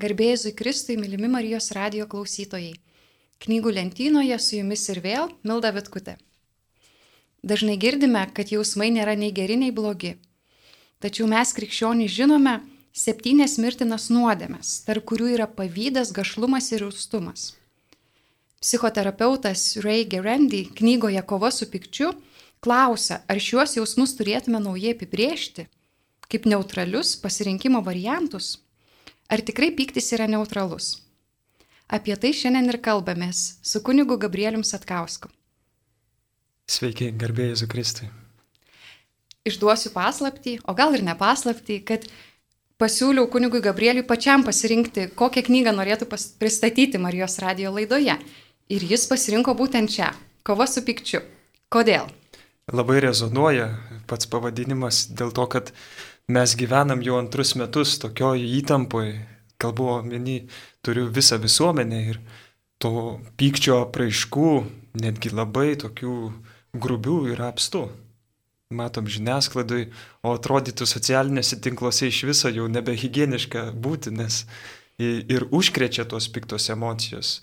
Garbėjai Kristui, mylimi Marijos radio klausytojai. Knygų lentynoje su jumis ir vėl Milda Vitkutė. Dažnai girdime, kad jausmai nėra nei geri, nei blogi. Tačiau mes krikščionys žinome septynės mirtinas nuodėmes, tarp kurių yra pavydas, gašlumas ir rūstumas. Psichoterapeutas Ray Gerandy knygoje Kova su pikčiu klausia, ar šiuos jausmus turėtume naujai apibriežti kaip neutralius pasirinkimo variantus Ar tikrai pyktis yra neutralus? Apie tai šiandien ir kalbamės su kunigu Gabrielium Satkausku. Sveiki, garbėjai Zukristui. Išduosiu paslapti, o gal ir ne paslapti, kad pasiūliau kunigui Gabrieliui pačiam pasirinkti, kokią knygą norėtų pristatyti Marijos radio laidoje. Ir jis pasirinko būtent čia - Kova su pikčiu. Kodėl? Labai rezonuoja pats pavadinimas dėl to, kad mes gyvenam jau antrus metus tokioj įtampoj, kalbu omeny, turiu visą visuomenę ir to pykčio apraiškų, netgi labai tokių grubių yra apstu. Matom žiniasklaidai, o atrodytų socialinėse tinkluose iš viso jau nebehygieniška būti, nes ir užkrečia tos piktos emocijos.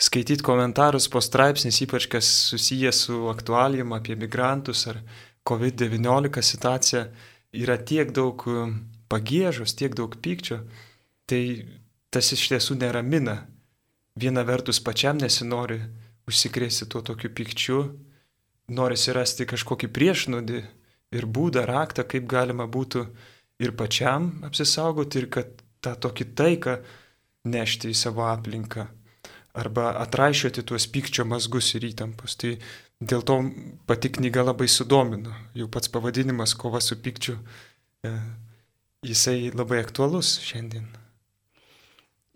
Skaityti komentarus po straipsnis, ypač kas susijęs su aktualijom apie migrantus ar COVID-19 situaciją, yra tiek daug um, pagėžos, tiek daug pykčio, tai tas iš tiesų neramina. Viena vertus pačiam nesinori užsikrėsti tuo tokiu pykčiu, norisi rasti kažkokį priešnodį ir būdą, raktą, kaip galima būtų ir pačiam apsisaugoti, ir kad tą tokį taiką nešti į savo aplinką. Arba atraišioti tuos pykčio mazgus ir įtampus. Tai Dėl to pati knyga labai sudomino. Jau pats pavadinimas kova su pikčiu, e, jisai labai aktualus šiandien.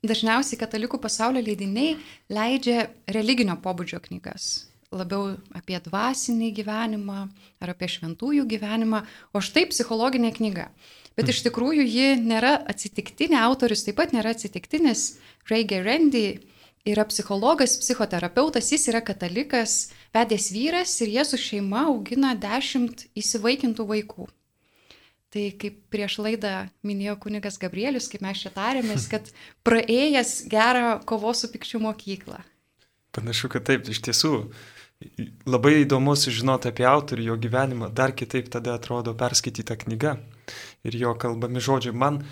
Dažniausiai katalikų pasaulio leidiniai leidžia religinio pobūdžio knygas. Labiau apie dvasinį gyvenimą ar apie šventųjų gyvenimą, o štai psichologinė knyga. Bet iš tikrųjų ji nėra atsitiktinė, autorius taip pat nėra atsitiktinis. Ray Gerendy yra psichologas, psichoterapeutas, jis yra katalikas, vedęs vyras ir jie su šeima augina dešimt įsivaikintų vaikų. Tai kaip prieš laidą minėjo kunigas Gabrielius, kaip mes čia tarėmės, kad praėjęs gerą kovos su pikčiu mokyklą. Panašu, kad taip, iš tiesų. Labai įdomu sužinoti apie autorių, jo gyvenimą, dar kitaip tada atrodo perskaityta knyga ir jo kalbami žodžiai. Man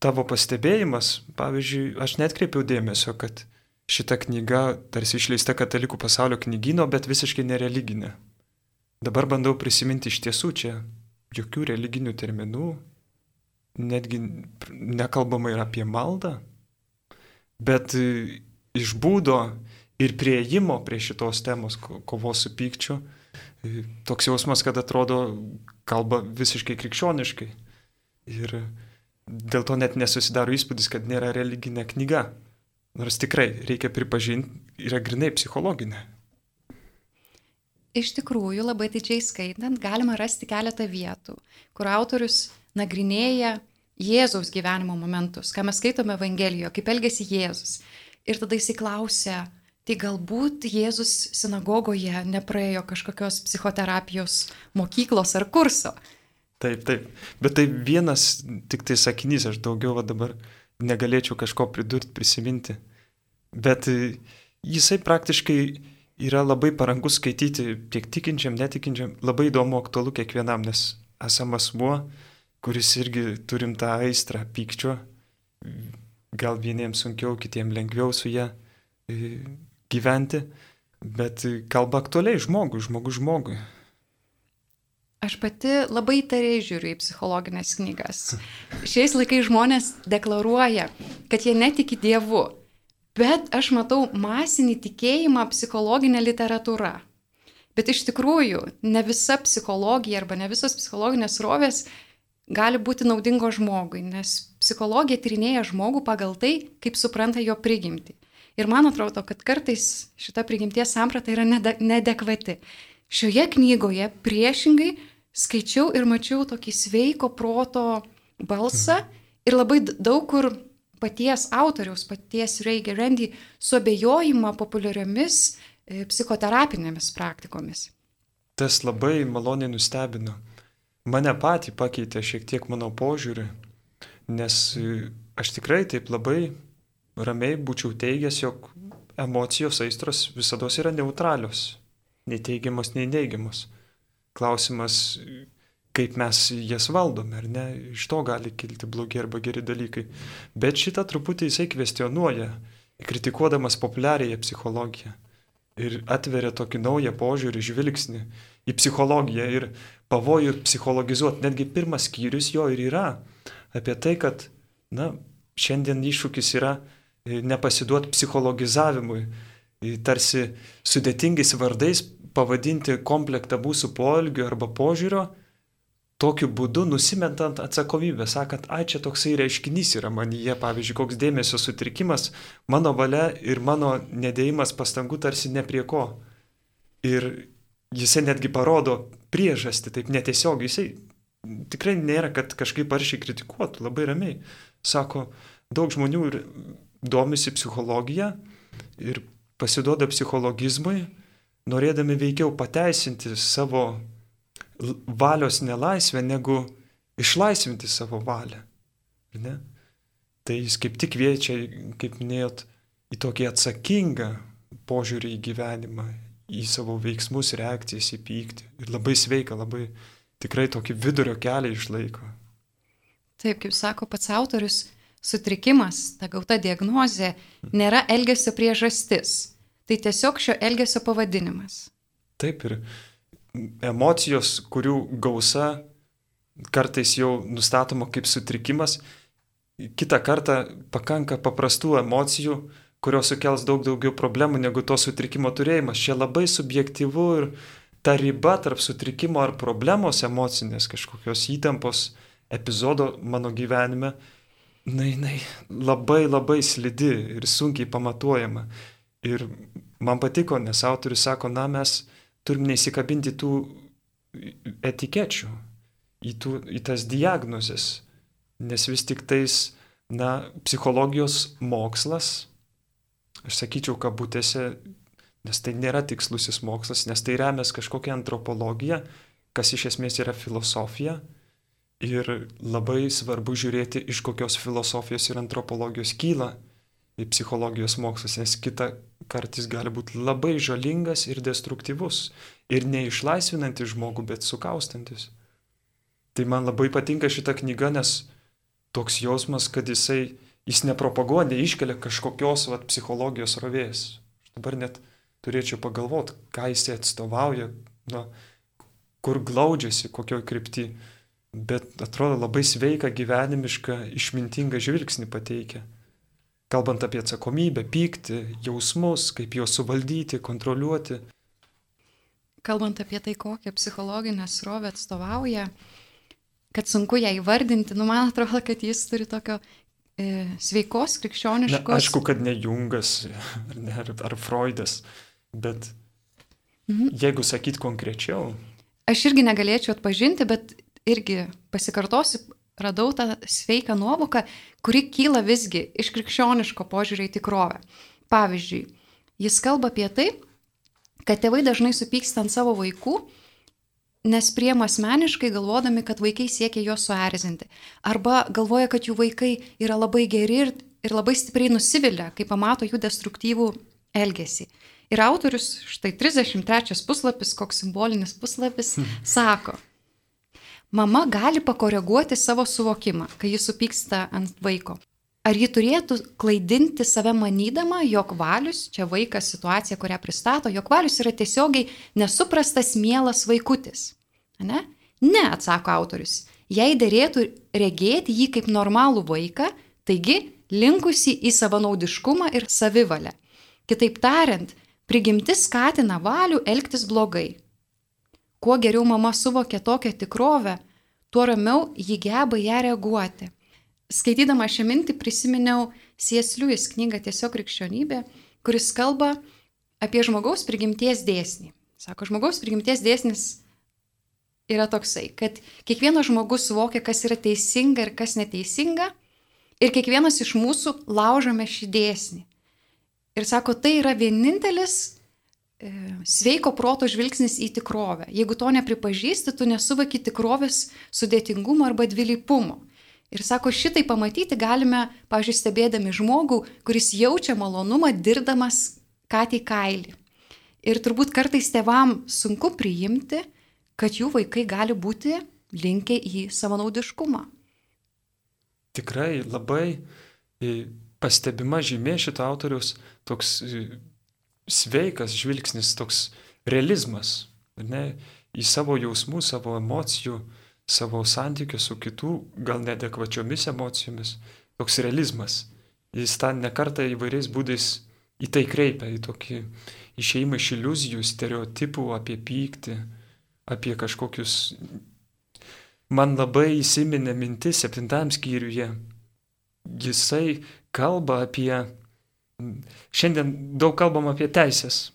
tavo pastebėjimas, pavyzdžiui, aš net kreipiau dėmesio, kad šita knyga tarsi išleista katalikų pasaulio knygyno, bet visiškai nereliginė. Dabar bandau prisiminti iš tiesų čia jokių religinių terminų, netgi nekalbama ir apie maldą, bet iš būdo ir prieimo prie šitos temos kovos su pykčiu, toks jausmas, kad atrodo kalba visiškai krikščioniškai. Ir dėl to net nesusidaro įspūdis, kad nėra religinė knyga. Nors tikrai, reikia pripažinti, yra grinai psichologinė. Iš tikrųjų, labai didžiai skaitant, galima rasti keletą vietų, kur autorius nagrinėja Jėzaus gyvenimo momentus, ką mes skaitome Evangelijoje, kaip elgesi Jėzus. Ir tada jis įklausia, tai galbūt Jėzus sinagogoje nepraėjo kažkokios psichoterapijos mokyklos ar kurso. Taip, taip. Bet tai vienas tik tai sakinys, aš daugiau va dabar negalėčiau kažko pridurti, prisiminti. Bet e, jisai praktiškai yra labai parankus skaityti tiek tikinčiam, netikinčiam, labai įdomu, aktualu kiekvienam, nes esame asmuo, kuris irgi turim tą aistrą pykčio, gal vieniems sunkiau, kitiems lengviau su ją e, gyventi, bet kalba aktualiai žmogui, žmogus žmogui. Aš pati labai tariai žiūriu į psichologinės knygas. Šiais laikais žmonės deklaruoja, kad jie netiki Dievu, bet aš matau masinį tikėjimą psichologinę literatūrą. Bet iš tikrųjų, ne visa psichologija arba ne visos psichologinės rovės gali būti naudingo žmogui, nes psichologija tyrinėja žmogų pagal tai, kaip supranta jo prigimtį. Ir man atrodo, kad kartais šita prigimties samprata yra nedekvati. Šioje knygoje priešingai skaičiau ir mačiau tokį sveiko proto balsą ir labai daug kur paties autoriaus, paties Reigia Randy suabejojimą populiariomis e, psichoterapinėmis praktikomis. Tas labai maloniai nustebino. Mane patį pakeitė šiek tiek mano požiūrį, nes e, aš tikrai taip labai ramiai būčiau teigęs, jog emocijos aistros visada yra neutralios, nei teigiamos, nei neigiamos. Klausimas, kaip mes jas valdome, ar ne, iš to gali kilti blogi arba geri dalykai. Bet šitą truputį jisai kvestionuoja, kritikuodamas populiariąją psichologiją. Ir atveria tokį naują požiūrį, žvilgsnį į psichologiją ir pavojų psichologizuoti. Netgi pirmas skyrius jo ir yra apie tai, kad, na, šiandien iššūkis yra e, nepasiduoti psichologizavimui, e, tarsi sudėtingais vardais pavadinti komplektą mūsų poelgių arba požiūrio tokiu būdu nusimentant atsakomybę, sakant, ai čia toksai reiškinys yra manyje, pavyzdžiui, koks dėmesio sutrikimas, mano valia ir mano nedėjimas pastangų tarsi ne prie ko. Ir jisai netgi parodo priežastį, taip netiesiog, jisai tikrai nėra, kad kažkaip aršiai kritikuotų, labai ramiai. Sako, daug žmonių domisi psichologija ir pasiduoda psichologizmui, norėdami veikiau pateisinti savo valios nelaisvę, negu išlaisvinti savo valią. Ne? Tai jis kaip tik kviečia, kaip minėjot, į tokį atsakingą požiūrį į gyvenimą, į savo veiksmus, reakcijas, į pyktį. Ir labai sveika, labai tikrai tokį vidurio kelią išlaiko. Taip, kaip sako pats autorius, sutrikimas, ta gauta diagnozė, nėra elgesio priežastis. Tai tiesiog šio elgesio pavadinimas. Taip ir emocijos, kurių gausa kartais jau nustatoma kaip sutrikimas, kitą kartą pakanka paprastų emocijų, kurios sukels daug daugiau problemų negu to sutrikimo turėjimas. Čia labai subjektivu ir ta riba tarp sutrikimo ar problemos emocinės kažkokios įtampos epizodo mano gyvenime, na jinai labai labai slidi ir sunkiai pamatuojama. Ir man patiko, nes autorius sako, na mes turim neįsikabinti tų etikečių, į, tų, į tas diagnozes, nes vis tik tais, na, psichologijos mokslas, aš sakyčiau, kabutėse, nes tai nėra tikslusis mokslas, nes tai remės kažkokią antropologiją, kas iš esmės yra filosofija. Ir labai svarbu žiūrėti, iš kokios filosofijos ir antropologijos kyla į psichologijos mokslus, nes kita kartais gali būti labai žalingas ir destruktyvus. Ir neišlaisvinantis žmogų, bet sukaustantis. Tai man labai patinka šita knyga, nes toks jausmas, kad jisai, jis nepropaguoja, neiškelia kažkokios vat, psichologijos rovės. Aš dabar net turėčiau pagalvoti, ką jisai atstovauja, na, kur glaudžiasi, kokioj krypti. Bet atrodo labai sveika, gyvenimiška, išmintinga žvilgsnį pateikia kalbant apie atsakomybę, pyktį, jausmus, kaip juos suvaldyti, kontroliuoti. Kalbant apie tai, kokią psichologinę srovę atstovauja, kad sunku ją įvardinti, nu man atrodo, kad jis turi tokio e, sveikos, krikščioniškos. Na, aišku, kad ne Jungas ar, ne, ar, Freudas, bet mhm. jeigu sakyt konkrečiau. Aš irgi negalėčiau atpažinti, bet irgi pasikartosiu, radau tą sveiką nuovoką, kuri kyla visgi iš krikščioniško požiūrį į tikrovę. Pavyzdžiui, jis kalba apie tai, kad tėvai dažnai supyksta ant savo vaikų, nes priema asmeniškai galvodami, kad vaikai siekia juos suerzinti. Arba galvoja, kad jų vaikai yra labai geri ir, ir labai stipriai nusivilia, kai pamato jų destruktyvų elgesį. Ir autorius, štai 33 puslapis, koks simbolinis puslapis, sako, Mama gali pakoreguoti savo suvokimą, kai jis supyksta ant vaiko. Ar ji turėtų klaidinti save manydama, jog valius, čia vaikas situacija, kurią pristato, jog valius yra tiesiogiai nesuprastas mielas vaikutis? Ne? Ne, atsako autorius. Jei dėrėtų regėti jį kaip normalų vaiką, taigi linkusi į savanaudiškumą ir savivalę. Kitaip tariant, prigimtis skatina valių elgtis blogai, Kuo geriau mama suvokia tokią tikrovę, tuo ramiau ji geba ją reaguoti. Skaitydama šią mintį prisiminiau Siesliujus knygą Tiesiog krikščionybė, kuris kalba apie žmogaus prigimties dėsnį. Sako, žmogaus prigimties dėsnis yra toksai, kad kiekvienas žmogus suvokia, kas yra teisinga ir kas neteisinga, ir kiekvienas iš mūsų laužome šį dėsnį. Ir sako, tai yra vienintelis sveiko proto žvilgsnis į tikrovę. Jeigu to nepripažįsti, tu nesuvaki tikrovės sudėtingumo arba dvilypumo. Ir sako, šitai pamatyti galime, pavyzdžiui, stebėdami žmogų, kuris jaučia malonumą dirdamas katį kailį. Ir turbūt kartais tevam sunku priimti, kad jų vaikai gali būti linkę į savanaudiškumą. Tikrai labai pastebima žymė šito autoriaus toks sveikas žvilgsnis, toks realizmas ne, į savo jausmų, savo emocijų, savo santykių su kitų, gal nedekvačiomis emocijomis, toks realizmas. Jis tą nekartą įvairiais būdais į tai kreipia, į tokį išeimą iš iliuzijų, stereotipų apie pyktį, apie kažkokius... Man labai įsiminė mintis septintam skyriuje. Jisai kalba apie... Šiandien daug kalbam apie teisės,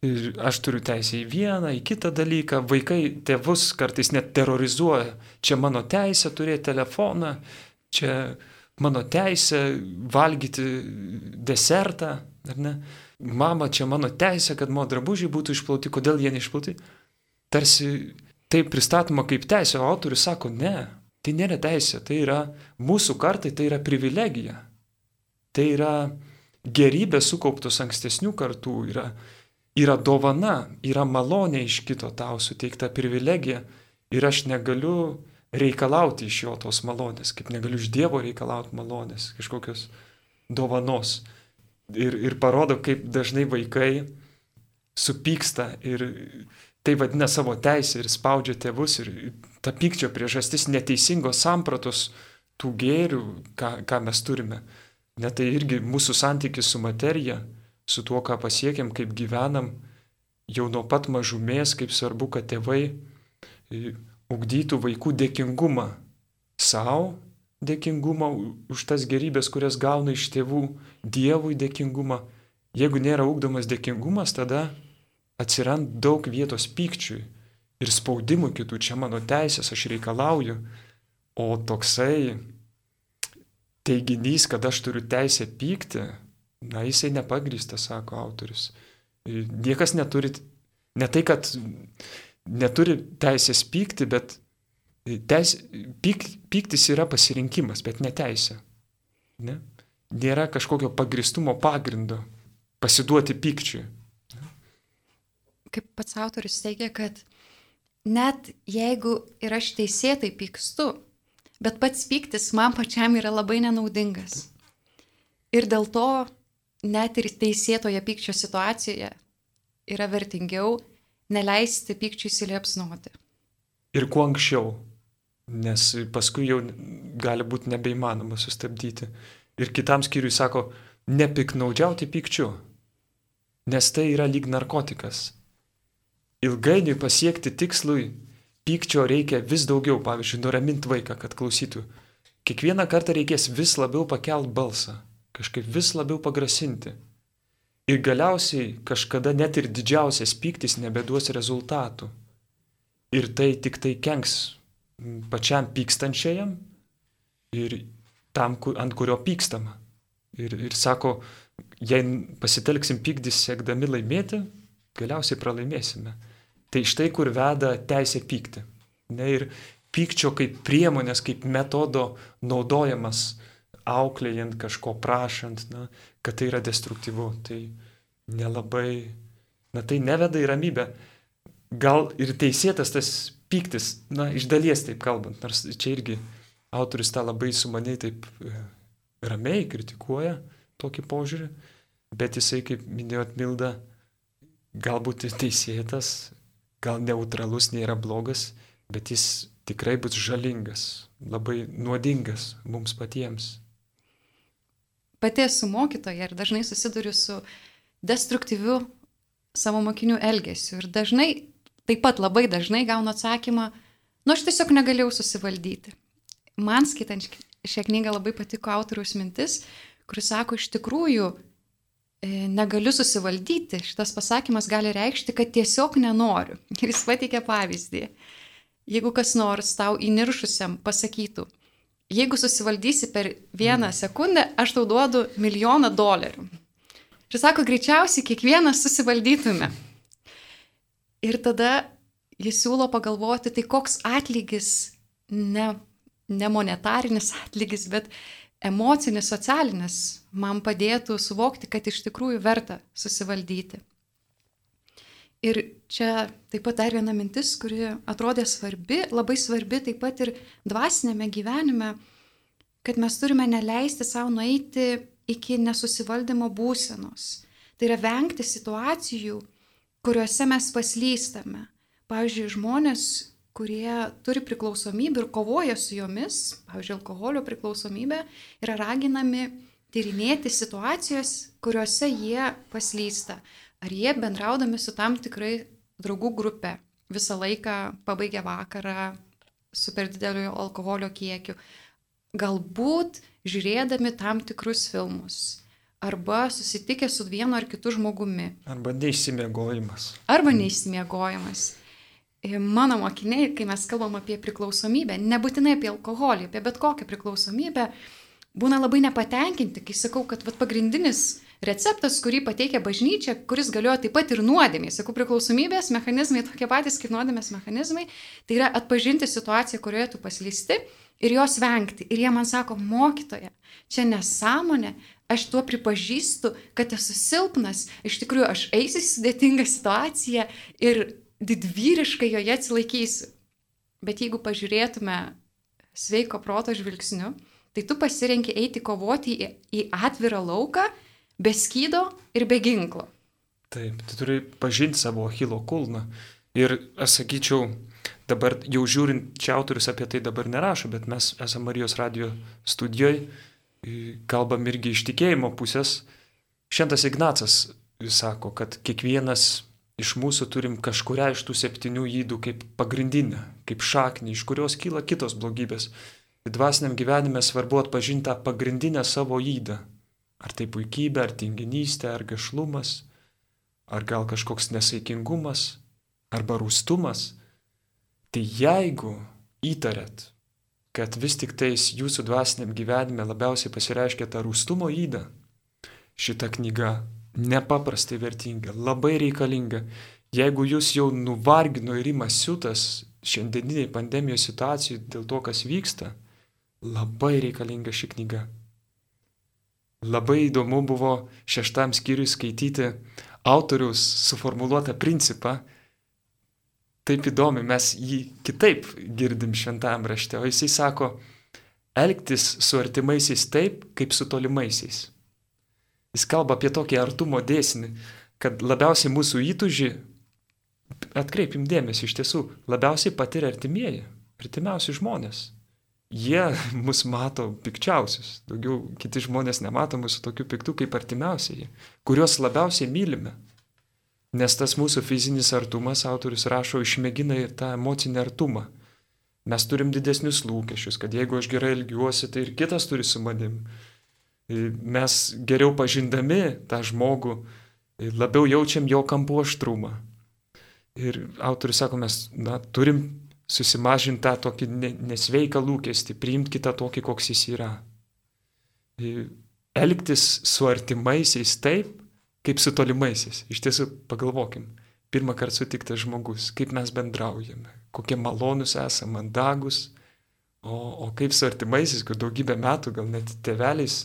Ir aš turiu teisę į vieną, į kitą dalyką. Vaikai tėvus kartais net terrorizuoja. Čia mano teisė turėti telefoną, čia mano teisė valgyti desertą, ar ne? Mama, čia mano teisė, kad mano drabužiai būtų išplauti, kodėl jie neišplauti? Tarsi tai pristatoma kaip teisė, o autorius sako, ne, tai nėra teisė, tai yra mūsų kartai, tai yra privilegija. Tai yra gerybė sukauptos ankstesnių kartų, yra yra dovana, yra malonė iš kito tau suteikta privilegija ir aš negaliu reikalauti iš jo tos malonės, kaip negaliu iš Dievo reikalauti malonės, kažkokios dovanos. Ir, ir parodo, kaip dažnai vaikai supyksta ir tai vadina savo teisę ir spaudžia tėvus ir ta pykčio priežastis neteisingos sampratos tų gėrių, ką, ką mes turime. Net tai irgi mūsų santykis su materija su tuo, ką pasiekėm, kaip gyvenam, jau nuo pat mažumės, kaip svarbu, kad tėvai e, ugdytų vaikų dėkingumą savo, dėkingumą už tas gerybės, kurias gauna iš tėvų, Dievui dėkingumą. Jeigu nėra ugdomas dėkingumas, tada atsiranda daug vietos pykčiui ir spaudimui kitų, čia mano teisės, aš reikalauju, o toksai teiginys, kad aš turiu teisę pykti, na, jisai nepagrįstas, sako autorius. Niekas neturi, ne tai, kad neturi teisės pykti, bet teis, pyk, pyktis yra pasirinkimas, bet ne teisė. Ne? Nėra kažkokio pagristumo pagrindo pasiduoti pykčiui. Kaip pats autorius teigia, kad net jeigu ir aš teisėtai pykstu, bet pats pyktis man pačiam yra labai nenaudingas. Ir dėl to net ir teisėtoje pykčio situacijoje yra vertingiau neleisti pykčiui įsiliepsnuoti. Ir kuo anksčiau, nes paskui jau gali būti nebeįmanoma sustabdyti. Ir kitam skyriui sako, nepiknaudžiauti pykčiu, nes tai yra lyg narkotikas. Ilgainiui pasiekti tikslui pykčio reikia vis daugiau, pavyzdžiui, nuraminti vaiką, kad klausytų. Kiekvieną kartą reikės vis labiau pakelt balsą kažkaip vis labiau pagrasinti. Ir galiausiai kažkada net ir didžiausias pyktis nebeduos rezultatų. Ir tai tik tai kenks pačiam pykstančiajam ir tam, ant kurio pykstama. Ir, ir sako, jei pasitelksim pykdys siekdami laimėti, galiausiai pralaimėsime. Tai štai kur veda teisė pykti. Ne, ir pykčio kaip priemonės, kaip metodo naudojamas auklėjant, kažko prašant, na, kad tai yra destruktyvu, tai nelabai, na tai neveda į ramybę. Gal ir teisėtas tas pyktis, na, iš dalies taip kalbant, nors čia irgi autoris tą labai sumaniai taip e, ramiai kritikuoja tokį požiūrį, bet jisai, kaip minėjot, Milda, galbūt teisėtas, gal neutralus nėra blogas, bet jis tikrai bus žalingas, labai nuodingas mums patiems pati esu mokytoja ir dažnai susiduriu su destruktyviu savo mokinių elgesiu. Ir dažnai, taip pat labai dažnai gaunu atsakymą, nu aš tiesiog negalėjau susivaldyti. Man skaitant šią knygą labai patiko autoriaus mintis, kuris sako, iš tikrųjų negaliu susivaldyti. Šitas pasakymas gali reikšti, kad tiesiog nenoriu. Ir jis pateikė pavyzdį. Jeigu kas nors tau įniršusiam pasakytų, jeigu susivaldysi per vieną sekundę, aš tau duodu milijoną dolerių. Ir sako, greičiausiai kiekvienas susivaldytume. Ir tada jis siūlo pagalvoti, tai koks atlygis ne, ne monetarinis atlygis, bet emocinis, socialinis man padėtų suvokti, kad iš tikrųjų verta susivaldyti. Ir čia taip pat dar viena mintis, kuri atrodė svarbi, labai svarbi taip pat ir dvasinėme gyvenime, kad mes turime neleisti savo nueiti iki nesusivaldymo būsenos. Tai yra vengti situacijų, kuriuose mes paslystame. Pavyzdžiui, žmonės, kurie turi priklausomybę ir kovoja su jomis, pavyzdžiui, alkoholio priklausomybė, yra raginami tyrinėti situacijas, kuriuose jie paslysta. Ar jie bendraudami su tam tikrai draugų grupė visą laiką pabaigia vakarą su per dideliu alkoholio kiekiu. Galbūt žiūrėdami tam tikrus filmus. Arba susitikę su vienu ar kitu žmogumi. Arba neišsimiegojimas. Arba neišsimiegojimas. E, mano mokiniai, kai mes kalbam apie priklausomybę, nebūtinai apie alkoholį, apie bet kokią priklausomybę, būna labai nepatenkinti, kai sakau, kad vat, pagrindinis receptas, kurį pateikia bažnyčia, kuris galioja taip pat ir nuodėmiai, sakau, priklausomybės mechanizmai tokie patys kaip nuodėmės mechanizmai, tai yra atpažinti situaciją, kurioje tu paslysti ir jos vengti. Ir jie man sako, mokytoja, čia nesąmonė, aš tuo pripažįstu, kad esu silpnas, iš tikrųjų aš eisiu į sudėtingą situaciją ir didvyriškai joje atsilaikysiu. Bet jeigu pažiūrėtume sveiko proto žvilgsniu, tai tu pasirenki eiti kovoti į, į atvirą lauką, be skydo ir be ginklo. Taip, tu turi pažinti savo Achilo kulną. Ir aš sakyčiau, dabar jau žiūrint, čia autorius apie tai dabar nerašo, bet mes esame Marijos radio studijoje, kalbam irgi iš tikėjimo pusės. Šventas Ignacas sako, kad kiekvienas iš mūsų turim kažkuria iš tų septynių įdų kaip pagrindinę, kaip šaknį, iš kurios kyla kitos blogybės. Dvasiniam gyvenime svarbu atpažinti tą pagrindinę savo įdą. Ar tai puikybė, ar tinginystė, ar gašlumas, ar gal kažkoks nesaikingumas, arba rūstumas. Tai jeigu įtarėt, kad vis tik tais jūsų dvasiniam gyvenime labiausiai pasireiškia ta rūstumo įda, šita knyga nepaprastai vertinga, labai reikalinga. Jeigu jūs jau nuvargino ir ima siutas šiandieniniai pandemijos situacijai dėl to, kas vyksta, labai reikalinga ši knyga. Labai įdomu buvo šeštam skyriui skaityti autoriaus suformuoluotą principą, taip įdomi, mes jį kitaip girdim šventam rašte, o jisai sako, elgtis su artimaisiais taip, kaip su tolimaisiais. Jis kalba apie tokį artumo dėsnį, kad labiausiai mūsų įtužį, atkreipim dėmesį, iš tiesų, labiausiai patiria artimieji, artimiausi žmonės. Jie mus mato pikčiausius, daugiau kiti žmonės nemato mūsų tokių piktų kaip artimiausiai, kuriuos labiausiai mylime. Nes tas mūsų fizinis artumas, autorius rašo, išmėgina ir tą emocinį artumą. Mes turim didesnius lūkesčius, kad jeigu aš gerai elgiuosi, tai ir kitas turi su manim. Mes geriau pažindami tą žmogų, labiau jaučiam jo kampu aštrumą. Ir autorius sako, mes na, turim susimažinti tą tokį nesveiką lūkestį, priimti kitą tokį, koks jis yra. Elgtis su artimaisiais taip, kaip su tolimaisiais. Iš tiesų, pagalvokim, pirmą kartą sutiktas žmogus, kaip mes bendraujame, kokie malonus esame, mandagus, o, o kaip su artimaisiais, kur daugybę metų, gal net tėveliais,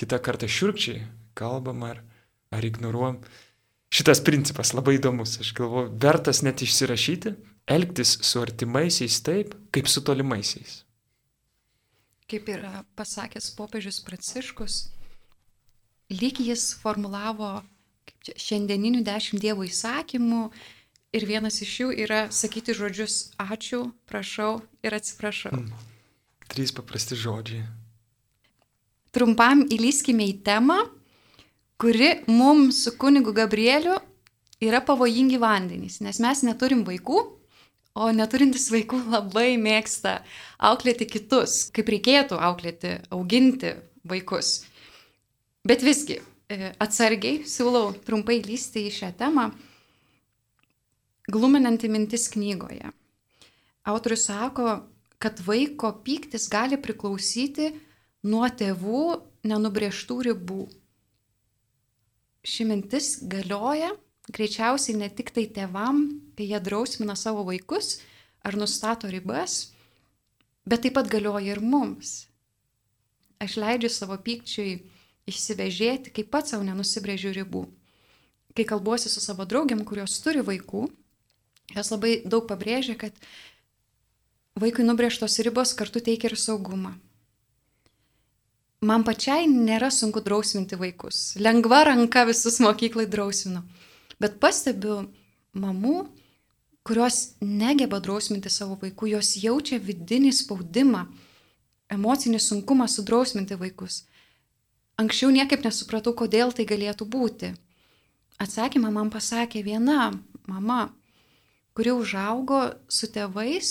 kitą kartą šiurkščiai kalbam ar, ar ignoruojam. Šitas principas labai įdomus, aš galvoju, vertas net išsirašyti, elgtis su artimaisiais taip, kaip su tolimaisiais. Kaip yra pasakęs popiežius Pranciškus, lyg jis formulavo čia, šiandieninių dešimt Dievo įsakymų ir vienas iš jų yra sakyti žodžius ačiū, prašau ir atsiprašau. Mm. Trys paprasti žodžiai. Trumpam įlyskime į temą, kuri mums su kunigu Gabrieliu yra pavojingi vandenys, nes mes neturim vaikų, o neturintis vaikų labai mėgsta auklėti kitus, kaip reikėtų auklėti, auginti vaikus. Bet visgi, e, atsargiai siūlau trumpai lysti į šią temą, gluminanti mintis knygoje. Autorius sako, kad vaiko pyktis gali priklausyti nuo tėvų nenubrieštų ribų. Ši mintis galioja greičiausiai ne tik tai tėvam, kai jie drausmina savo vaikus ar nustato ribas, Bet taip pat galioja ir mums. Aš leidžiu savo pykčiui išsivežėti, kai pats savo nenusibrėžiu ribų. Kai kalbuosi su savo draugiam, kurios turi vaikų, jos labai daug pabrėžia, kad vaikui nubrėžtos ribos kartu teikia ir saugumą. Man pačiai nėra sunku drausminti vaikus. Lengva ranka visus mokyklai drausminu. Bet pastebiu mamų, kurios negeba drausminti savo vaikų, jos jaučia vidinį spaudimą, emocinį sunkumą sudrausminti vaikus. Anksčiau niekaip nesupratau, kodėl tai galėtų būti. Atsakymą man pasakė viena mama, kuri užaugo su tėvais,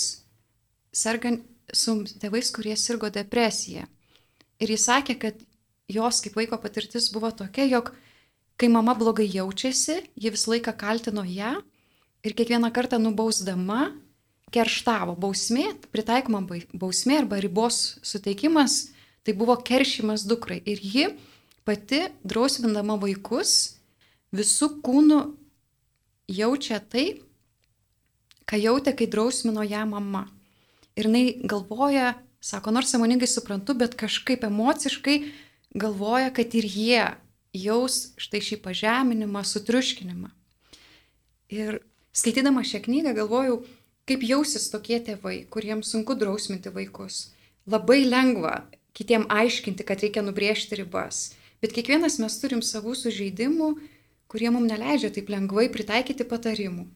sergant, su tėvais, kurie sirgo depresiją. Ir jis sakė, kad jos kaip vaiko patirtis buvo tokia, jog kai mama blogai jaučiasi, ji visą laiką kaltino ją ir kiekvieną kartą nubausdama kerštavo. Bausmė, pritaikoma bausmė arba ribos suteikimas, tai buvo keršimas dukrai. Ir ji pati, drausmindama vaikus, visų kūnų jaučia tai, ką jautė, kai drausmino ją mama. Ir jinai galvoja, Sako, nors samoningai suprantu, bet kažkaip emociškai galvoja, kad ir jie jaus štai šį pažeminimą, sutriuškinimą. Ir skaitydama šią knygą galvojau, kaip jausis tokie tėvai, kuriems sunku drausminti vaikus. Labai lengva kitiem aiškinti, kad reikia nubrėžti ribas, bet kiekvienas mes turim savų sužeidimų, kurie mums neleidžia taip lengvai pritaikyti patarimų.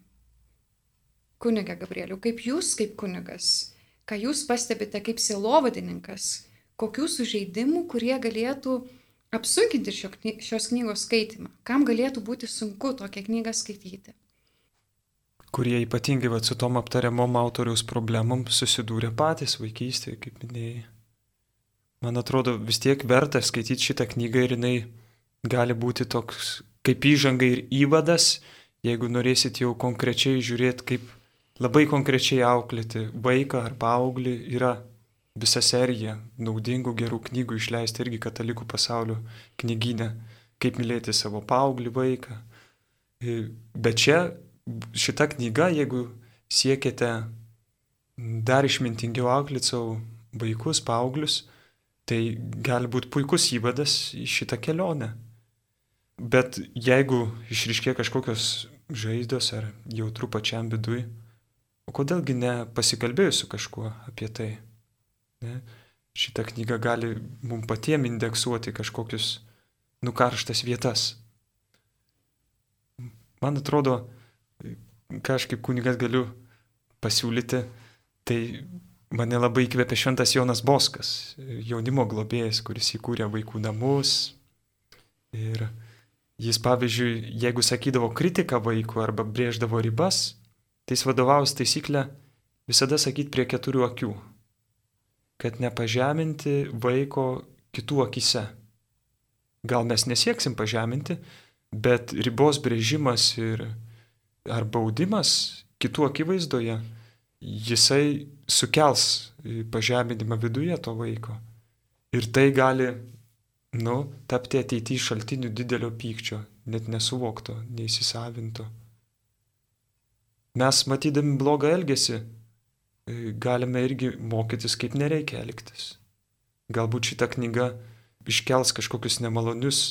Kuniga Gabrieliu, kaip jūs kaip kunigas ką jūs pastebite kaip sielovadininkas, kokių sužeidimų, kurie galėtų apsunkinti šio, šios knygos skaitimą, kam galėtų būti sunku tokią knygą skaityti. Kurie ypatingai va, su tom aptariamom autoriaus problemom susidūrė patys vaikystėje, kaip minėjai. Man atrodo, vis tiek verta skaityti šitą knygą ir jinai gali būti toks kaip įžanga ir įvadas, jeigu norėsit jau konkrečiai žiūrėti, kaip labai konkrečiai auklėti vaiką ar paauglį yra visa serija naudingų gerų knygų išleisti irgi katalikų pasaulio knyginę, kaip mylėti savo paauglį vaiką. Bet čia šita knyga, jeigu siekite dar išmintingiau auklėti savo vaikus, paauglius, tai gali būti puikus įvadas į šitą kelionę. Bet jeigu išriškė kažkokios žaizdos ar jautru pačiam vidui, O kodėlgi ne pasikalbėjus su kažkuo apie tai? Ne? Šitą knygą gali mums patiem indeksuoti kažkokius nukarštas vietas. Man atrodo, ką aš kaip kunigas galiu pasiūlyti, tai mane labai įkvėpė šventas Jonas Boskas, jaunimo globėjas, kuris įkūrė vaikų namus. Ir jis, pavyzdžiui, jeigu sakydavo kritiką vaikų arba brėždavo ribas, tai vadovaus taisyklę visada sakyti prie keturių akių, kad nepažeminti vaiko kitų akise. Gal mes nesieksim pažeminti, bet ribos brėžimas ir ar baudimas kitų akivaizdoje, jisai sukels pažeminimą viduje to vaiko. Ir tai gali, nu, tapti ateityje šaltiniu didelio pykčio, net nesuvokto, neįsisavinto. Mes matydami blogą elgesį e, galime irgi mokytis, kaip nereikia elgtis. Galbūt šita knyga iškels kažkokius nemalonius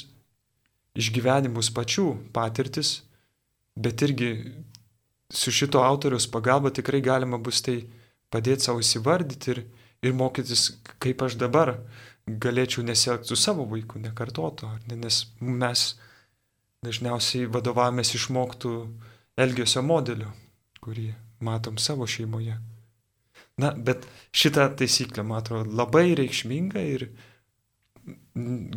išgyvenimus pačių patirtis, bet irgi su šito autoriaus pagalba tikrai galima bus tai padėti savo įsivardyti ir, ir mokytis, kaip aš dabar galėčiau nesielgti su savo vaiku, nekartoto, ne, nes mes dažniausiai vadovavomės išmoktų elgesio modeliu kurį matom savo šeimoje. Na, bet šitą taisyklę, man atrodo, labai reikšminga ir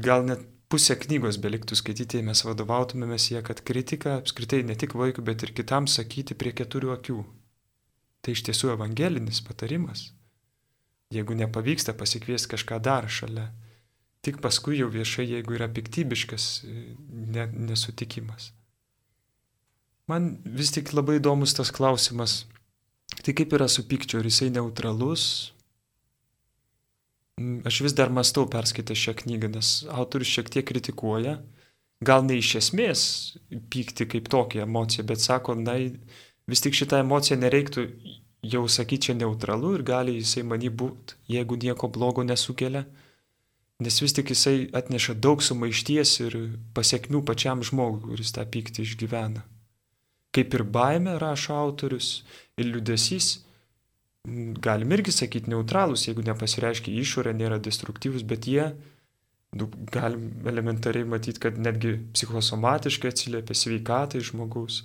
gal net pusę knygos beliktų skaityti, jei mes vadovautumėmės ją, kad kritika apskritai ne tik vaikui, bet ir kitam sakyti prie keturių akių. Tai iš tiesų evangelinis patarimas. Jeigu nepavyksta pasikviesti kažką dar šalia, tik paskui jau viešai, jeigu yra piktybiškas ne, nesutikimas. Man vis tik labai įdomus tas klausimas. Tai kaip yra su pykčiu, ar jisai neutralus? Mm, aš vis dar mastau perskaitę šią knygą, nes autorius šiek tiek kritikuoja, gal ne iš esmės pykti kaip tokia emocija, bet sako, na, vis tik šitą emociją nereiktų jau sakyti čia neutralu ir gali jisai manį būti, jeigu nieko blogo nesukelia, nes vis tik jisai atneša daug sumaišties ir pasiekmių pačiam žmogui, kuris tą pyktį išgyvena. Kaip ir baime rašo autorius ir liudesys, galim irgi sakyti neutralūs, jeigu nepasireiškia išorė, nėra destruktyvus, bet jie, nu, galim elementariai matyti, kad netgi psichosomatiškai atsiliepia sveikatai žmogaus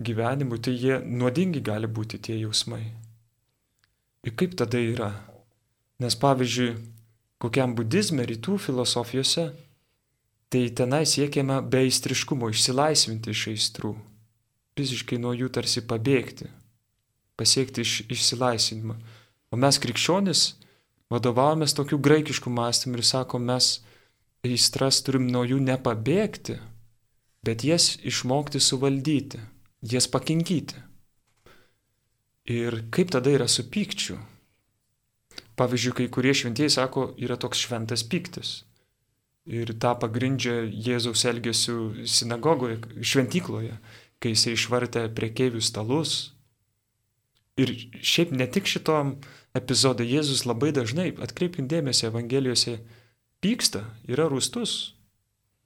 gyvenimui, tai jie nuodingi gali būti tie jausmai. Ir kaip tada yra? Nes pavyzdžiui, kokiam budizme, rytų filosofijose, tai tenai siekiama be aistriškumo išsilaisvinti iš aistrų, fiziškai nuo jų tarsi pabėgti, pasiekti iš, išsilaisvinimą. O mes krikščionis vadovavomės tokiu graikišku mąstymu ir sakom, mes aistras turim nuo jų nepabėgti, bet jas išmokti suvaldyti, jas pakinkyti. Ir kaip tada yra su pykčiu? Pavyzdžiui, kai kurie šventieji sako, yra toks šventas pyktis. Ir tą pagrindžia Jėzaus elgesiu sinagogoje, šventykloje, kai jisai išvartė priekeivių stalus. Ir šiaip ne tik šitom epizodai Jėzus labai dažnai, atkreipkim dėmesį, Evangelijose pyksta, yra rūstus.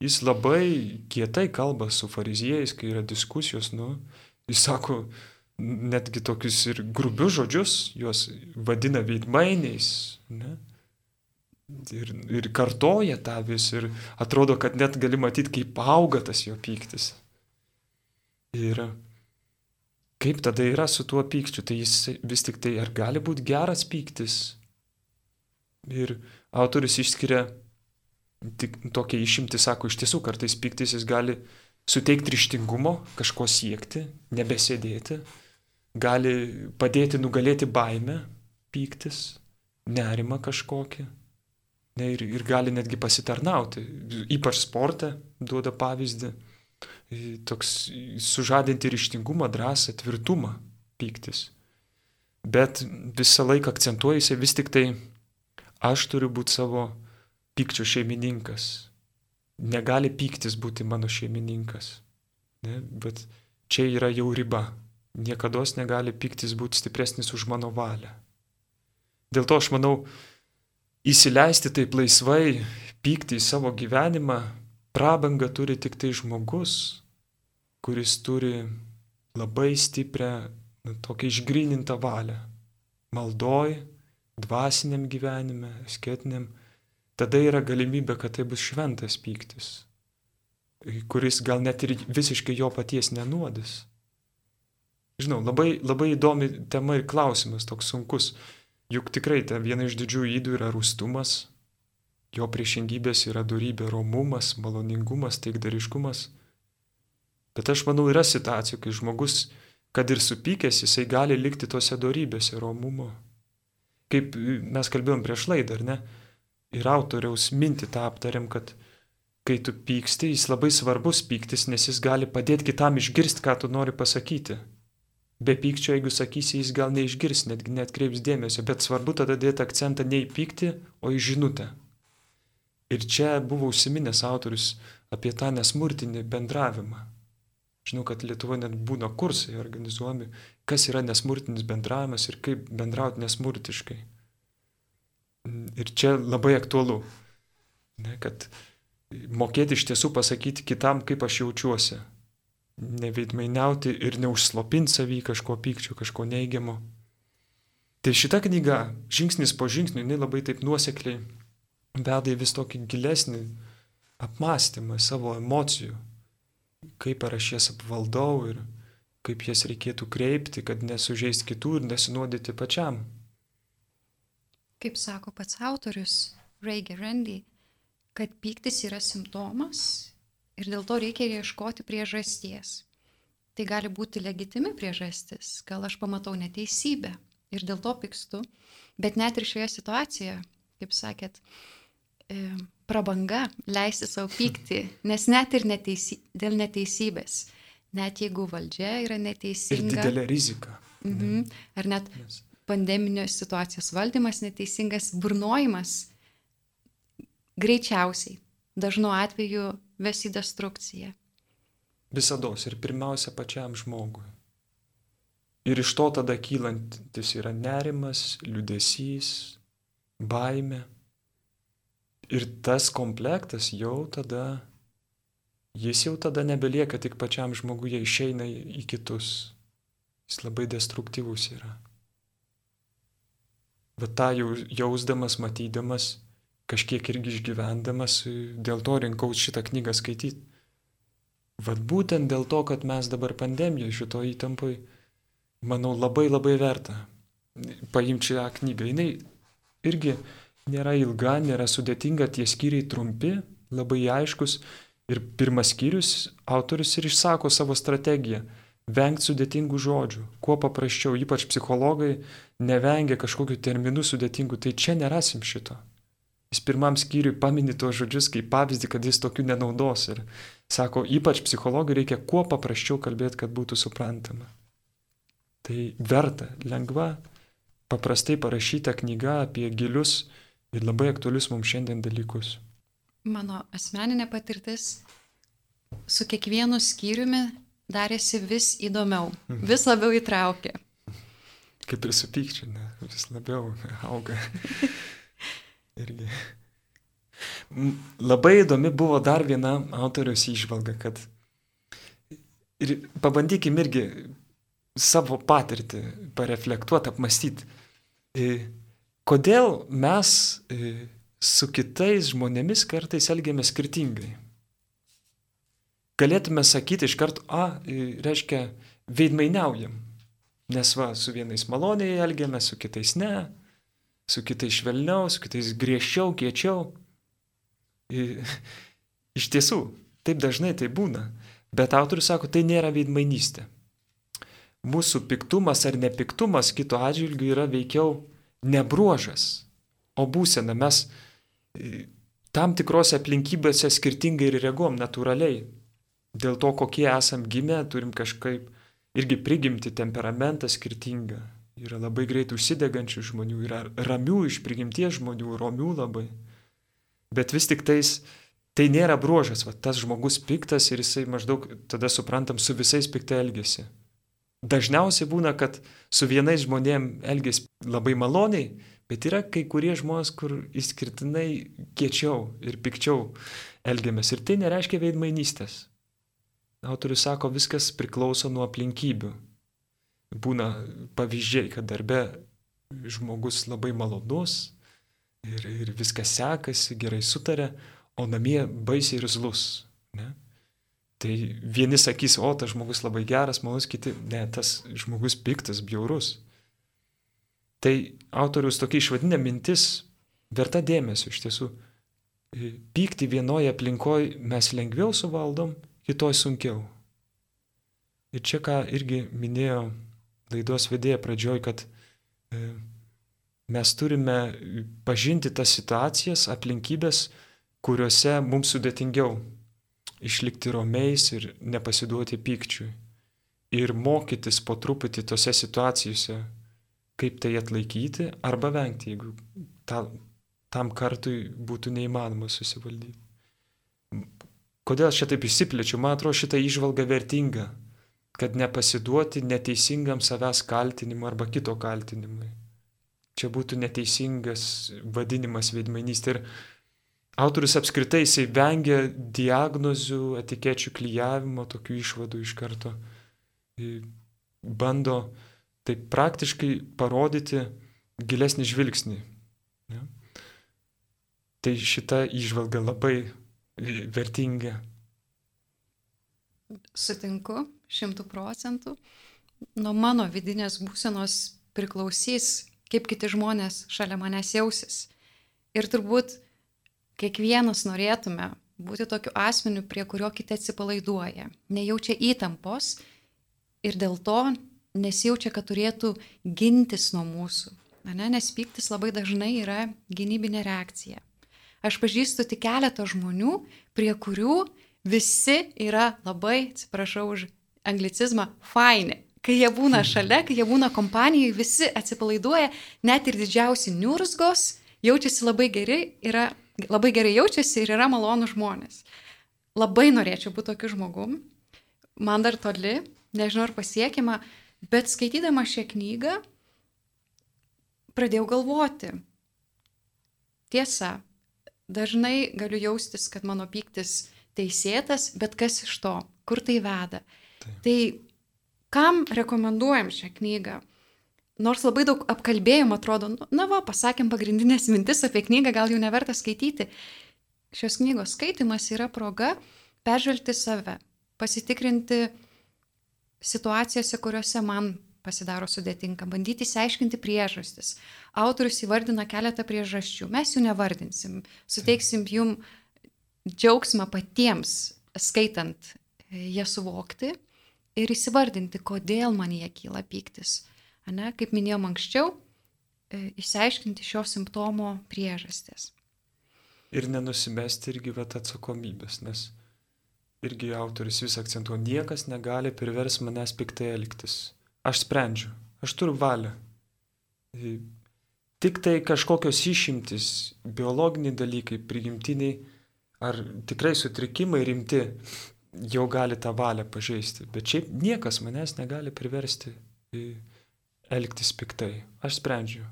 Jis labai kietai kalba su fariziejais, kai yra diskusijos, nu, jis sako, netgi tokius ir grubius žodžius, juos vadina veidmainiais. Ne? Ir, ir kartoja tą vis ir atrodo, kad net gali matyti, kaip auga tas jo pyktis. Ir kaip tada yra su tuo pykčiu, tai jis vis tik tai ar gali būti geras pyktis. Ir autorius išskiria tik tokia išimti, sako, iš tiesų kartais pyktis jis gali suteikti ryštingumo, kažko siekti, nebesėdėti, gali padėti nugalėti baimę, pyktis, nerimą kažkokį. Ne, ir, ir gali netgi pasitarnauti. Ypač sporte duoda pavyzdį. Toks sužadinti ryštingumą, drąsą, tvirtumą pyktis. Bet visą laiką akcentuoja jisai vis tik tai, aš turiu būti savo pykčio šeimininkas. Negali pyktis būti mano šeimininkas. Ne? Bet čia yra jau riba. Niekada negali piktis būti stipresnis už mano valią. Dėl to aš manau, įsileisti taip laisvai, pykti į savo gyvenimą, prabangą turi tik tai žmogus, kuris turi labai stiprią, tokią išgrinintą valią. Maldoj, dvasiniam gyvenime, sketiniam, tada yra galimybė, kad tai bus šventas pyktis, kuris gal net ir visiškai jo paties nenuodis. Žinau, labai, labai įdomi tema ir klausimas, toks sunkus. Juk tikrai ta viena iš didžiųjų įdų yra rūstumas, jo priešingybės yra darybė, romumas, maloningumas, taikdariškumas. Bet aš manau, yra situacijų, kai žmogus, kad ir supykęs, jisai gali likti tose darybėse romumo. Kaip mes kalbėjom prieš laidą, ar ne? Ir autoriaus mintį tą aptariam, kad kai tu pyksti, jis labai svarbus pyktis, nes jis gali padėti kitam išgirsti, ką tu nori pasakyti. Be pykčio, jeigu sakysi, jis gal neišgirs, netgi net kreips dėmesio, bet svarbu tada dėti akcentą ne į pyktį, o į žinutę. Ir čia buvo užsiminęs autorius apie tą nesmurtinį bendravimą. Žinau, kad Lietuvoje net būna kursai organizuojami, kas yra nesmurtinis bendravimas ir kaip bendrauti nesmurtiškai. Ir čia labai aktualu, ne, kad mokėti iš tiesų pasakyti kitam, kaip aš jaučiuosi neveidmainiauti ir neužslopinti savį kažko pykčio, kažko neigiamo. Tai šita knyga, žingsnis po žingsnio, jinai labai taip nuosekliai veda į vis tokį gilesnį apmąstymą savo emocijų, kaip ar aš jas apvaldau ir kaip jas reikėtų kreipti, kad nesužeist kitų ir nesinuodyti pačiam. Kaip sako pats autorius Ray Gerandy, kad pyktis yra simptomas Ir dėl to reikia ieškoti priežasties. Tai gali būti legitimi priežastis, gal aš pamatau neteisybę ir dėl to pykstu, bet net ir šioje situacijoje, kaip sakėt, prabanga leisti savo pykti, nes net ir neteisy, dėl neteisybės, net jeigu valdžia yra neteisinga. Ir didelė rizika. Mhm, ar net pandeminės situacijos valdymas neteisingas, burnojimas greičiausiai, dažnu atveju ves į destrukciją. Visados ir pirmiausia pačiam žmogui. Ir iš to tada kylantis yra nerimas, liudesys, baime. Ir tas komplektas jau tada, jis jau tada nebelieka tik pačiam žmoguje, išeina į kitus. Jis labai destruktyvus yra. Bet tą jausdamas, matydamas, kažkiek irgi išgyvendamas, dėl to rinkau šitą knygą skaityti. Vat būtent dėl to, kad mes dabar pandemijoje šito įtampoj, manau, labai labai verta paimti šią knygą. Jis irgi nėra ilga, nėra sudėtinga, tie skyriai trumpi, labai aiškus. Ir pirmas skyrius autorius ir išsako savo strategiją vengti sudėtingų žodžių, kuo paprasčiau, ypač psichologai nevengia kažkokių terminų sudėtingų, tai čia nerasim šito. Jis pirmam skyriui pamini tuos žodžius kaip pavyzdį, kad jis tokių nenaudos ir sako, ypač psichologai reikia kuo paprasčiau kalbėti, kad būtų suprantama. Tai verta, lengva, paprastai parašyta knyga apie gilius ir labai aktualius mums šiandien dalykus. Mano asmeninė patirtis su kiekvienu skyriumi darėsi vis įdomiau, mhm. vis labiau įtraukė. Kaip ir su pykčiu, ne, vis labiau auga. Irgi. Labai įdomi buvo dar viena autoriaus išvalga, kad ir pabandykim irgi savo patirtį pareflektuoti, apmastyti. E, kodėl mes e, su kitais žmonėmis kartais elgiamės skirtingai? galėtume sakyti iš karto, a, reiškia, veidmainiaujam. Nes va, su vienais maloniai elgiamės, su kitais ne, su kitais švelniau, su kitais griežčiau, kiečiau. Iš tiesų, taip dažnai tai būna. Bet autorius sako, tai nėra veidmainystė. Mūsų piktumas ar nepiktumas kito atžvilgiu yra veikiau nebruožas, o būsena. Mes tam tikrose aplinkybėse skirtingai ir reaguom natūraliai dėl to, kokie esam gimę, turim kažkaip irgi prigimti temperamentą skirtingą. Yra labai greit užsidegančių žmonių, yra ramių iš prigimties žmonių, romių labai. Bet vis tik tais tai nėra bruožas, va, tas žmogus piktas ir jisai maždaug tada suprantam su visais piktai elgesi. Dažniausiai būna, kad su vienais žmonėm elgesi labai maloniai, bet yra kai kurie žmonės, kur išskirtinai kiečiau ir pikčiau elgiamės. Ir tai nereiškia veidmainystės. Autorius sako, viskas priklauso nuo aplinkybių. Būna pavyzdžiai, kad darbe žmogus labai malonus ir, ir viskas sekasi, gerai sutarė, o namie baisiai ir zlus. Ne? Tai vieni sakys, o tas žmogus labai geras, malus, kiti, ne, tas žmogus piktas, bjaurus. Tai autorius tokia išvadinė mintis verta dėmesio iš tiesų. Pykti vienoje aplinkoje mes lengviau suvaldom, kitoj sunkiau. Ir čia ką irgi minėjo laidos vedėja pradžioj, kad e, mes turime pažinti tas situacijas, aplinkybės, kuriuose mums sudėtingiau išlikti romiais ir nepasiduoti pykčiui. Ir mokytis po truputį tose situacijose, kaip tai atlaikyti arba vengti, jeigu ta, tam kartui būtų neįmanoma susivaldyti. Kodėl aš čia taip išsiplečiu? Man atrodo šitą išvalgą vertinga, kad nepasiduoti neteisingam savęs kaltinimui arba kito kaltinimui. Čia būtų neteisingas vadinimas veidmainystė. Ir autorius apskritai jisai vengia diagnozių, etikečių klyjavimo, tokių išvadų iš karto. Bando taip praktiškai parodyti gilesnį žvilgsnį. Ja? Tai šita išvalga labai vertinga. Sutinku, šimtų procentų. Nuo mano vidinės būsenos priklausys, kaip kiti žmonės šalia manęs jausis. Ir turbūt kiekvienas norėtume būti tokiu asmeniu, prie kurio kiti atsipalaiduoja, nejaučia įtampos ir dėl to nesijaučia, kad turėtų gintis nuo mūsų. Ne, nes pyktis labai dažnai yra gynybinė reakcija. Aš pažįstu tik keletą žmonių, prie kurių visi yra labai, atsiprašau už anglicizmą, faini. Kai jie būna mhm. šalia, kai jie būna kompanijoje, visi atsipalaiduoja, net ir didžiausi niurzgos, jaučiasi labai gerai, yra, labai gerai jaučiasi ir yra malonų žmonės. Labai norėčiau būti tokiu žmogum, man dar toli, nežinau ar pasiekima, Bet skaitydama šią knygą pradėjau galvoti. Tiesa, dažnai galiu jaustis, kad mano pyktis teisėtas, bet kas iš to, kur tai veda. Taip. Tai kam rekomenduojam šią knygą? Nors labai daug apkalbėjimo atrodo, nu, na va, pasakėm pagrindinės mintis apie knygą, gal jau neverta skaityti. Šios knygos skaitimas yra proga peržvelgti save, pasitikrinti situacijose, kuriuose man pasidaro sudėtinga, bandyti įsiaiškinti priežastis. Autorius įvardina keletą priežasčių, mes jų nevardinsim, suteiksim jum džiaugsmą patiems skaitant ją suvokti ir įsivardinti, kodėl man jie kyla pyktis. Ane, kaip minėjom anksčiau, e, išsiaiškinti šio simptomo priežastis. Ir nenusimesti irgi vat atsakomybės, nes irgi autoris vis akcentuoja, niekas negali privers manęs piktai elgtis. Aš sprendžiu, aš turiu valią. Tik tai kažkokios išimtis, biologiniai dalykai, prigimtiniai ar tikrai sutrikimai rimti jau gali tą valią pažeisti. Bet šiaip niekas manęs negali priversti elgtis piktai. Aš sprendžiu.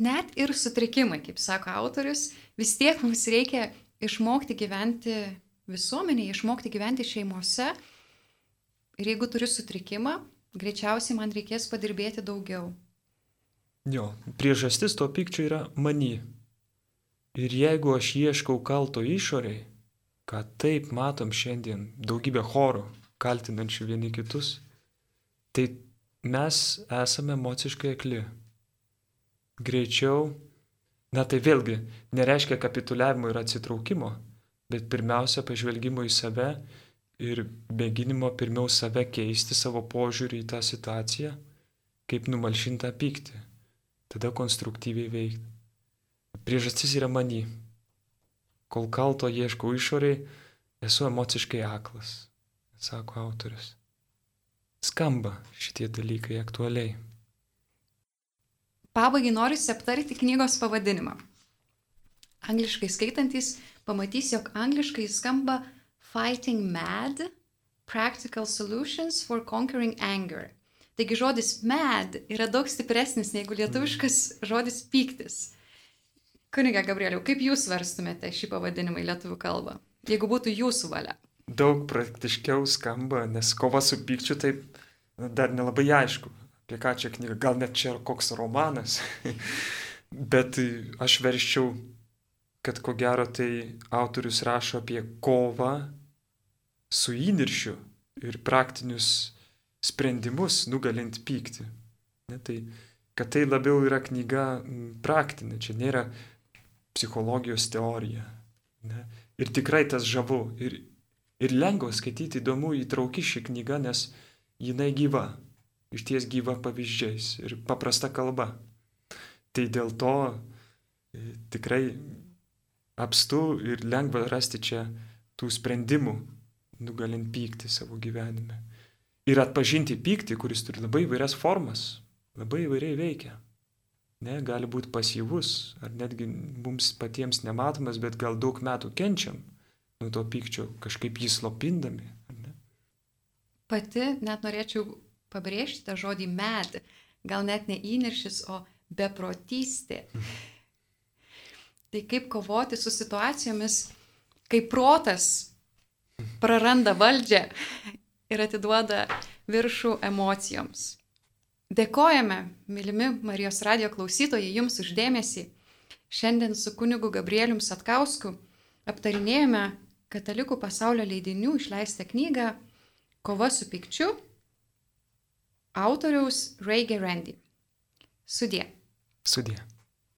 Net ir sutrikimai, kaip sako autorius, vis tiek mums reikia išmokti gyventi visuomenėje, išmokti gyventi šeimose. Ir jeigu turiu sutrikimą, greičiausiai man reikės padirbėti daugiau. Jo, priežastis to pykčio yra many. Ir jeigu aš ieškau kalto išoriai, ką taip matom šiandien daugybę chorų, kaltinančių vieni kitus, tai mes esame emociškai akli. Greičiau, na tai vėlgi nereiškia kapituliavimo ir atsitraukimo, bet pirmiausia pažvelgimo į save ir mėginimo pirmiau save keisti, savo požiūrį į tą situaciją, kaip numalšintą pyktį, tada konstruktyviai veikti. Priežastis yra many. Kol kalto ieškau išoriai, esu emociškai aklas, sako autorius. Skamba šitie dalykai aktualiai. Pabaigai noriu aptarti knygos pavadinimą. Angliškai skaitantis pamatys, jog angliškai skamba Fighting Mad - Practical Solutions for Conquering Anger. Taigi žodis mad yra daug stipresnis negu lietuviškas žodis pyktis. Kuniga Gabrieliau, kaip jūs verstumėte šį pavadinimą į lietuvių kalbą, jeigu būtų jūsų valia? Daug praktiškiau skamba, nes kova su pykčiu taip dar nelabai aišku, apie ką čia knyga, gal net čia koks romanas, bet aš verščiau kad ko gero tai autorius rašo apie kovą su įniršiu ir praktinius sprendimus nugalint pyktį. Ne, tai, kad tai labiau yra knyga praktinė, čia nėra psichologijos teorija. Ne. Ir tikrai tas žavu. Ir, ir lengva skaityti, įdomu, įtrauki ši knyga, nes jinai gyva. Iš ties gyva pavyzdžiais ir paprasta kalba. Tai dėl to e, tikrai apstu ir lengva rasti čia tų sprendimų, nugalint pyktį savo gyvenime. Ir atpažinti pyktį, kuris turi labai įvairias formas, labai įvairiai veikia. Ne, gali būti pasyvus, ar netgi mums patiems nematomas, bet gal daug metų kenčiam nuo to pykčio, kažkaip jį slopindami. Pati net norėčiau pabrėžti tą žodį med, gal net ne įniršis, o beprotystė. Mhm Tai kaip kovoti su situacijomis, kai protas praranda valdžią ir atiduoda viršų emocijoms. Dėkojame, mylimi Marijos radio klausytojai, jums uždėmesį. Šiandien su kunigu Gabrielium Satkausku aptarinėjome Katalikų pasaulio leidinių išleistą knygą Kova su pikčiu autoriaus Ray Gerandy. Sudie. Sudie.